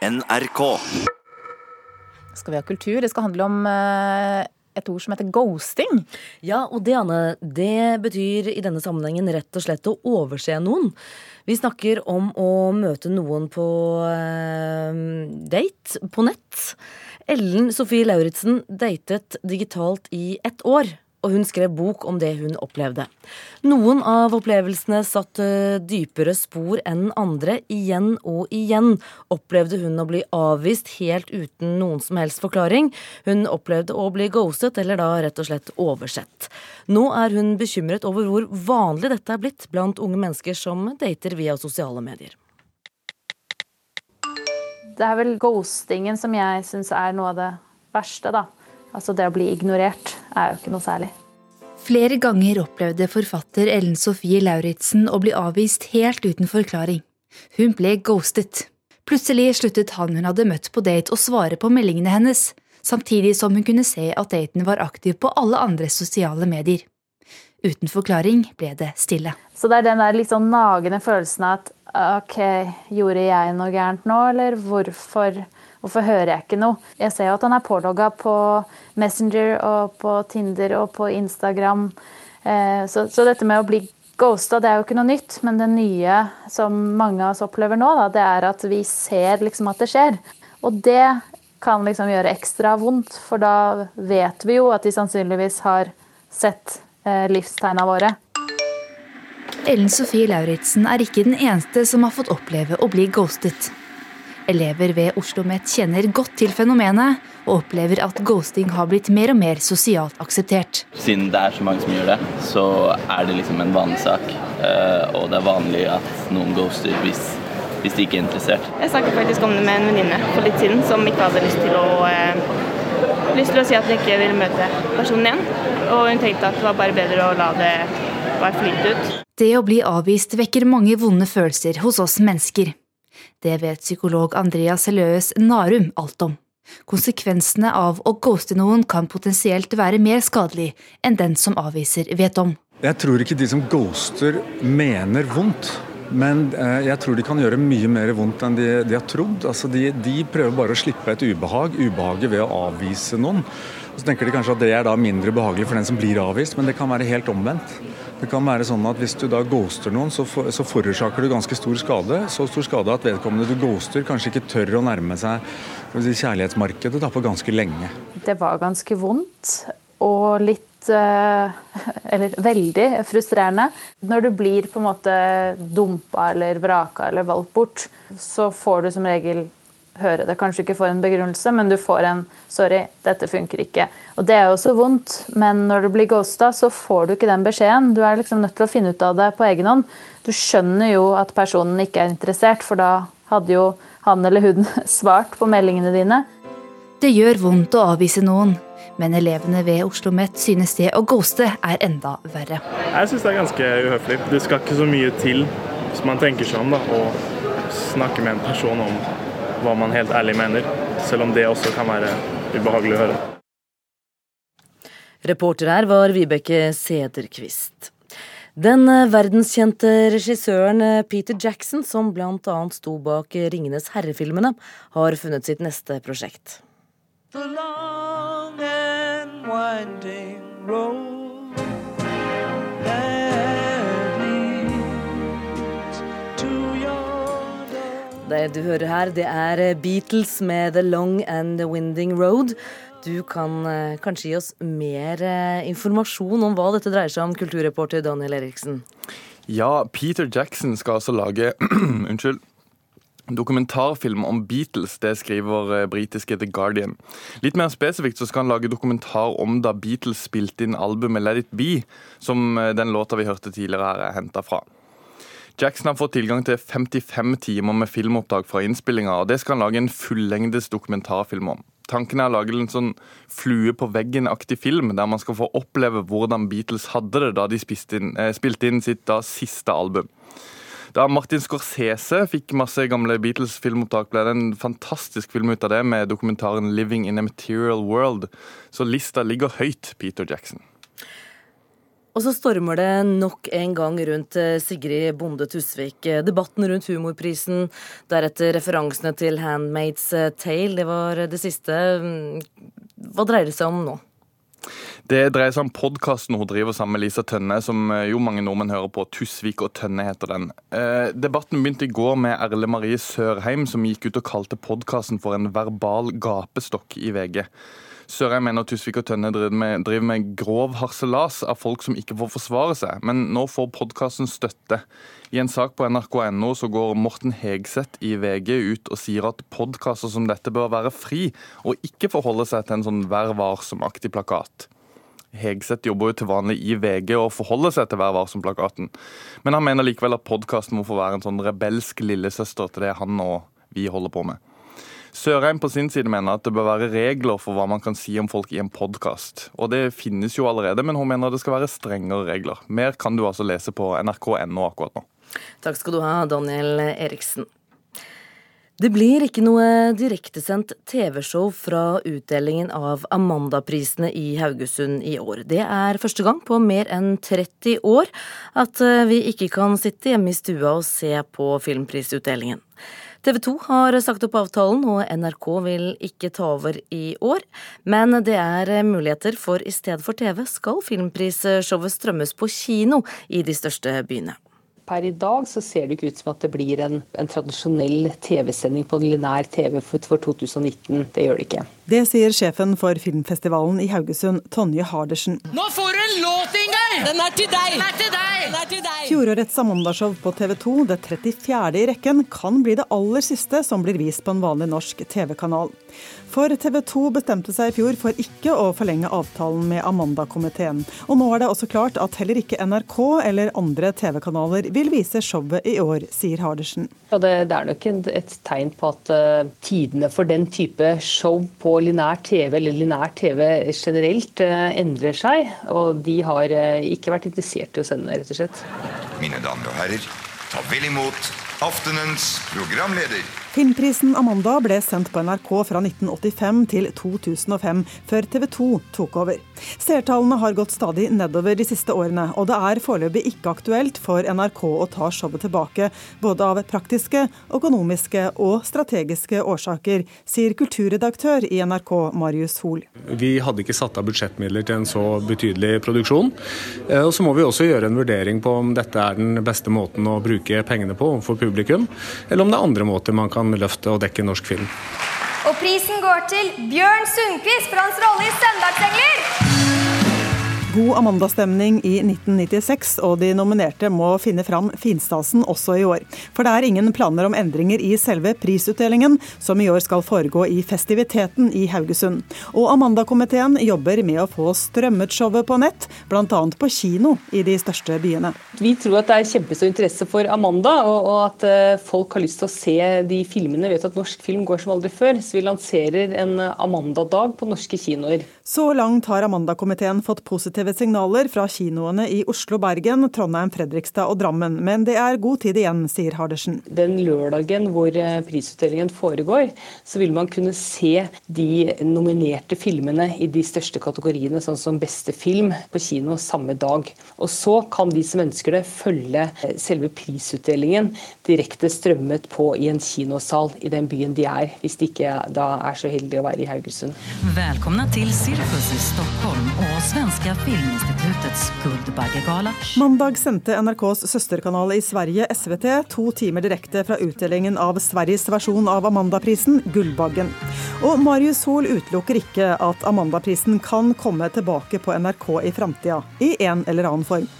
NRK. Skal vi ha kultur? Det skal handle om eh, et ord som heter ghosting. Ja, og det, Anne, det betyr i denne sammenhengen rett og slett å overse noen. Vi snakker om å møte noen på eh, date på nett. Ellen Sofie Lauritzen datet digitalt i ett år og hun skrev bok om det hun opplevde. Noen av opplevelsene satte dypere spor enn andre. Igjen og igjen opplevde hun å bli avvist helt uten noen som helst forklaring. Hun opplevde å bli ghostet, eller da rett og slett oversett. Nå er hun bekymret over hvor vanlig dette er blitt blant unge mennesker som dater via sosiale medier. Det er vel ghostingen som jeg syns er noe av det verste, da. Altså det å bli ignorert er jo ikke noe særlig. Flere ganger opplevde forfatter Ellen Sofie Lauritzen å bli avvist helt uten forklaring. Hun ble ghostet. Plutselig sluttet han hun hadde møtt på date å svare på meldingene hennes, samtidig som hun kunne se at daten var aktiv på alle andre sosiale medier. Uten forklaring ble det stille. Så det er den der litt sånn nagende følelsen av at ok, gjorde jeg noe gærent nå, eller hvorfor? Hvorfor hører jeg ikke noe? Jeg ser jo at han er pålogga på Messenger og på Tinder og på Instagram. Eh, så, så dette med å bli ghosta, det er jo ikke noe nytt. Men det nye som mange av oss opplever nå, da, det er at vi ser liksom at det skjer. Og det kan liksom gjøre ekstra vondt, for da vet vi jo at de sannsynligvis har sett eh, livstegna våre. Ellen Sofie Lauritzen er ikke den eneste som har fått oppleve å bli ghostet. Elever ved Oslo OsloMet kjenner godt til fenomenet, og opplever at ghosting har blitt mer og mer sosialt akseptert. Siden det er så mange som gjør det, så er det liksom en vanlig sak. Eh, og det er vanlig at noen ghoster hvis, hvis de ikke er interessert. Jeg snakket faktisk om det med en venninne for litt siden som ikke hadde lyst til å eh, lyst til å si at hun ikke ville møte personen igjen. Og hun tenkte at det var bare bedre å la det bare flyte ut. Det å bli avvist vekker mange vonde følelser hos oss mennesker. Det vet psykolog Andreas Heløes Narum alt om. Konsekvensene av å ghoste noen kan potensielt være mer skadelig enn den som avviser, vet om. Jeg tror ikke de som ghoster mener vondt. Men eh, jeg tror de kan gjøre mye mer vondt enn de, de har trodd. Altså de, de, prøver bare å slippe et ubehag. Ubehaget ved å avvise noen. Så tenker de kanskje at det er mindre behagelig for den som blir avvist, men det kan være helt omvendt. Det kan være sånn at Hvis du da ghoster noen, så, for, så forårsaker du ganske stor skade. Så stor skade at vedkommende du ghoster, kanskje ikke tør å nærme seg si, kjærlighetsmarkedet da, på ganske lenge. Det var ganske vondt og litt eh, Eller veldig frustrerende. Når du blir på en måte dumpa eller vraka eller valgt bort, så får du som regel høre det. Kanskje ikke får en begrunnelse, men du får en 'sorry, dette funker ikke'. Og Det er jo også vondt, men når du blir ghosta, så får du ikke den beskjeden. Du er liksom nødt til å finne ut av det på egen hånd. Du skjønner jo at personen ikke er interessert, for da hadde jo han eller hun svart på meldingene dine. Det gjør vondt å avvise noen, men elevene ved Oslo OsloMet synes det å ghoste er enda verre. Jeg syns det er ganske uhøflig. Det skal ikke så mye til, hvis man tenker seg om, da, å snakke med en person om hva man helt ærlig mener, selv om det også kan være ubehagelig å høre. Reporter her var Vibeke Sederquist. Den verdenskjente regissøren Peter Jackson, som bl.a. sto bak Ringenes herre-filmene, har funnet sitt neste prosjekt. The long and winding road. Det du hører her, det er Beatles med The Long and the Winding Road. Du kan eh, kanskje gi oss mer eh, informasjon om hva dette dreier seg om, kulturreporter Daniel Eriksen? Ja, Peter Jackson skal altså lage Unnskyld. Dokumentarfilm om Beatles, det skriver eh, britiske The Guardian. Litt mer spesifikt så skal han lage dokumentar om da Beatles spilte inn albumet Let It Be, som den låta vi hørte tidligere her er henta fra. Jackson har fått tilgang til 55 timer med filmopptak fra innspillinga, og det skal han lage en fullengdes dokumentarfilm om. Tanken er å lage en sånn flue på veggen-aktig film, der man skal få oppleve hvordan Beatles hadde det da de inn, eh, spilte inn sitt da siste album. Da Martin Scorsese fikk masse gamle Beatles-filmopptak, ble det en fantastisk film ut av det, med dokumentaren 'Living in a Material World'. Så lista ligger høyt, Peter Jackson. Og så stormer det nok en gang rundt eh, Sigrid Bonde Tusvik. Debatten rundt humorprisen, deretter referansene til Handmaid's Tale. Det var det siste. Hva dreier det seg om nå? Det dreier seg om podkasten hun driver sammen med Lisa Tønne, som eh, jo mange nordmenn hører på. Tusvik og Tønne heter den. Eh, debatten begynte i går med Erle Marie Sørheim, som gikk ut og kalte podkasten for en verbal gapestokk i VG. Sørheim mener Tusvik og Tønne driver med, driver med, grov harselas av folk som ikke får forsvare seg, men nå får podkasten støtte. I en sak på nrk.no så går Morten Hegseth i VG ut og sier at podkaster som dette bør være fri, og ikke forholde seg til en sånn Vær varsom-aktig plakat. Hegseth jobber jo til vanlig i VG og forholder seg til Vær varsom-plakaten, men han mener likevel at podkasten må få være en sånn rebelsk lillesøster til det han og vi holder på med. Sørheim på sin side mener at det bør være regler for hva man kan si om folk i en podkast. Og det finnes jo allerede, men hun mener det skal være strengere regler. Mer kan du altså lese på nrk.no akkurat nå. Takk skal du ha, Daniel Eriksen. Det blir ikke noe direktesendt TV-show fra utdelingen av Amanda-prisene i Haugesund i år. Det er første gang på mer enn 30 år at vi ikke kan sitte hjemme i stua og se på filmprisutdelingen. TV 2 har sagt opp avtalen, og NRK vil ikke ta over i år. Men det er muligheter, for i stedet for TV skal filmprisshowet strømmes på kino i de største byene. Per i dag så ser det ikke ut som at det blir en, en tradisjonell TV-sending på linær TV for, for 2019. Det gjør det ikke. Det sier sjefen for filmfestivalen i Haugesund, Tonje Hardersen. Nå får du en låt, Ingar! Den er til deg! Den er til deg! Den er til deg! Fjorårets Amanda-show på TV 2, det 34. i rekken, kan bli det aller siste som blir vist på en vanlig norsk TV-kanal. For TV 2 bestemte seg i fjor for ikke å forlenge avtalen med Amanda-komiteen. Og nå er det også klart at heller ikke NRK eller andre TV-kanaler vil vise showet i år, sier Hardersen. Ja, det, det, er nok et tegn på at uh, tidene for den type show på linær TV, eller linær TV generelt, uh, endrer seg. Og de har uh, ikke vært interessert i å sende det, rett og slett. Mine damer og herrer, ta vel imot aftenens programleder. Filmprisen Amanda ble sendt på NRK fra 1985 til 2005, før TV 2 tok over. Seertallene har gått stadig nedover de siste årene, og det er foreløpig ikke aktuelt for NRK å ta showet tilbake, både av praktiske, økonomiske og strategiske årsaker, sier kulturredaktør i NRK Marius Hoel. Vi hadde ikke satt av budsjettmidler til en så betydelig produksjon. Eh, og så må vi også gjøre en vurdering på om dette er den beste måten å bruke pengene på overfor publikum, eller om det er andre måter man kan kan løfte og dekke norsk film. Og prisen går til Bjørn Sundquist for hans rolle i 'Søndagsengler'. God Amanda-stemning i 1996, og de nominerte må finne fram finstasen også i år. For det er ingen planer om endringer i selve prisutdelingen, som i år skal foregå i festiviteten i Haugesund. Og Amanda-komiteen jobber med å få strømmet showet på nett, bl.a. på kino i de største byene. Vi tror at det er kjempestor interesse for Amanda, og at eh, folk har lyst til å se de filmene. Vi vet at norsk film går som aldri før, så vi lanserer en Amanda-dag på norske kinoer. Så langt har Amanda-komiteen fått positive signaler fra kinoene i Oslo, Bergen, Trondheim, Fredrikstad og Drammen, men det er god tid igjen, sier Hardersen. Den lørdagen hvor eh, prisutdelingen foregår, så vil man kunne se de nominerte filmene i de største kategoriene, sånn som beste film, på kino samme dag. Og så kan de som ønsker det, følge eh, selve prisutdelingen direkte strømmet på i en kinosal i den byen de er, hvis de ikke da er så heldige å være i Haugesund. Velkomna til Cirkus i Stockholm og Svenska Filminstitutets Guldbaggegala. Mandag sendte NRKs søsterkanal i Sverige, SVT, to timer direkte fra utdelingen av Sveriges versjon av Amandaprisen, Gullbaggen. Og Marius Hoel utelukker ikke at Amandaprisen kan komme tilbake på NRK i framtida, i en eller annen form.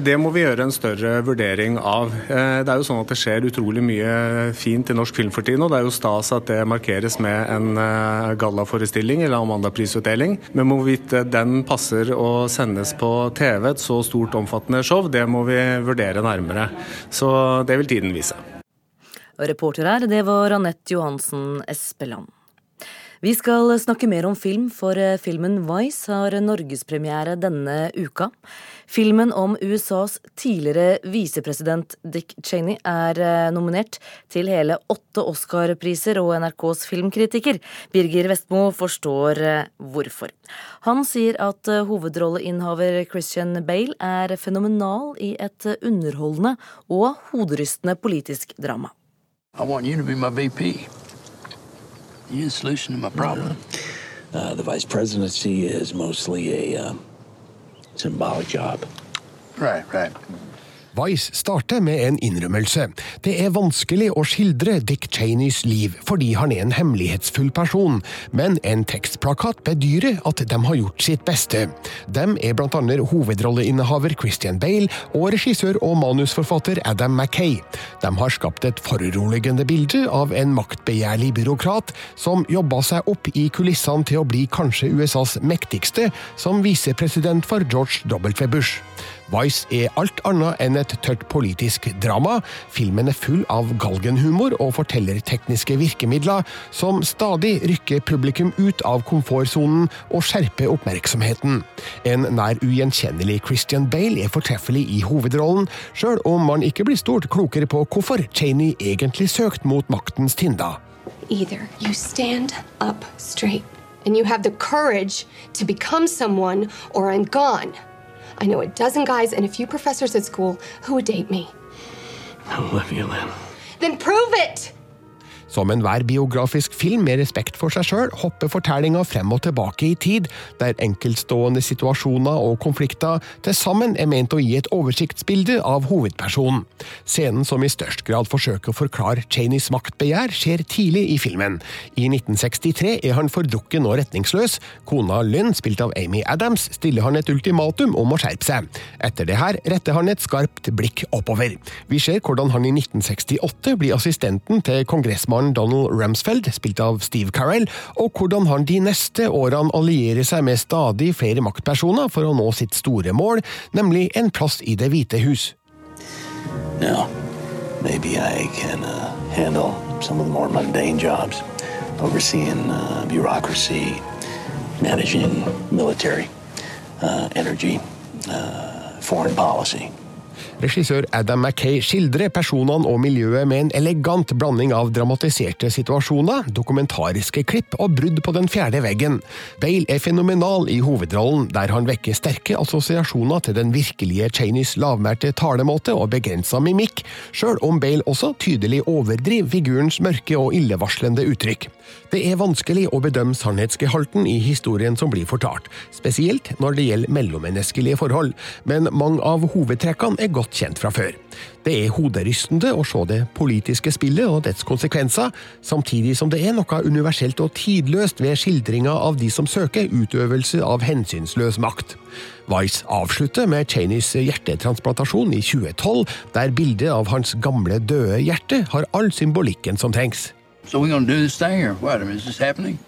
Det må vi gjøre en større vurdering av. Eh, det er jo sånn at det skjer utrolig mye fint i norsk film for tiden. og Det er jo stas at det markeres med en eh, gallaforestilling eller Amanda-prisutdeling. Men hvorvidt den passer å sendes på TV, et så stort, omfattende show, det må vi vurdere nærmere. Så det vil tiden vise. Reporter her, det var Anette Johansen Espeland. Vi skal snakke mer om film, for eh, filmen Vice har norgespremiere denne uka. Filmen om USAs tidligere visepresident Dick Cheney er eh, nominert til hele åtte Oscar-priser, og NRKs filmkritiker Birger Vestmo forstår eh, hvorfor. Han sier at hovedrolleinnehaver Christian Bale er fenomenal i et underholdende og hoderystende politisk drama. I want you to be my VP. You the solution to my problem. Uh, the vice presidency is mostly a uh, symbolic job. Right, right. Vice starter med en innrømmelse. Det er vanskelig å skildre Dick Cheneys liv fordi han er en hemmelighetsfull person, men en tekstplakat bedyrer at de har gjort sitt beste. De er annet hovedrolleinnehaver Christian Bale og regissør og manusforfatter Adam Mackay. De har skapt et foruroligende bilde av en maktbegjærlig byråkrat som jobba seg opp i kulissene til å bli kanskje USAs mektigste som visepresident for George W. Bush. Vice er alt annet enn et tørt politisk drama. Filmen er full av galgenhumor og fortellertekniske virkemidler som stadig rykker publikum ut av komfortsonen og skjerper oppmerksomheten. En nær ugjenkjennelig Christian Bale er fortreffelig i hovedrollen, sjøl om man ikke blir stort klokere på hvorfor Cheney egentlig søkte mot maktens tinder. Either you stand up straight and you have the courage to become someone, or I'm gone. I know a dozen guys and a few professors at school who would date me. Olivia Lynn. Then prove it! Som enhver biografisk film med respekt for seg sjøl hopper fortellinga frem og tilbake i tid, der enkeltstående situasjoner og konflikter til sammen er ment å gi et oversiktsbilde av hovedpersonen. Scenen som i størst grad forsøker å forklare Cheneys maktbegjær, skjer tidlig i filmen. I 1963 er han fordrukken og retningsløs. Kona Lynn, spilt av Amy Adams, stiller han et ultimatum om å skjerpe seg. Etter det her retter han et skarpt blikk oppover. Vi ser hvordan han i 1968 blir assistenten til kongressmannen Donald Rumsfeld, spilt av Steve Carell, og hvordan han de neste årene allierer seg med stadig flere maktpersoner for å nå sitt store mål, nemlig en plass i Det hvite hus. Now, maybe I can uh, handle some of the more mundane jobs, overseeing uh, bureaucracy, managing military, uh, energy, uh, foreign. Regissør Adam Mackay skildrer personene og miljøet med en elegant blanding av dramatiserte situasjoner, dokumentariske klipp og brudd på den fjerde veggen. Bale er fenomenal i hovedrollen, der han vekker sterke assosiasjoner til den virkelige Cheneys lavmælte talemåte og begrensa mimikk, sjøl om Bale også tydelig overdriver figurens mørke og illevarslende uttrykk. Det er vanskelig å bedømme sannhetsgehalten i historien som blir fortalt, spesielt når det gjelder mellommenneskelige forhold, men mange av hovedtrekkene er godt kjent fra før. Det er hoderystende å se det politiske spillet og dets konsekvenser, samtidig som det er noe universelt og tidløst ved skildringa av de som søker utøvelse av hensynsløs makt. Vice avslutter med Cheneys hjertetransplantasjon i 2012, der bildet av hans gamle, døde hjerte har all symbolikken som trengs. So we're gonna do this thing, or what? I mean, is this happening?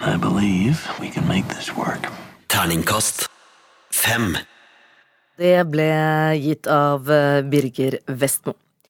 I believe we can make this work. Terningkast fem. Det ble gitt av eh, Birger Vestmo.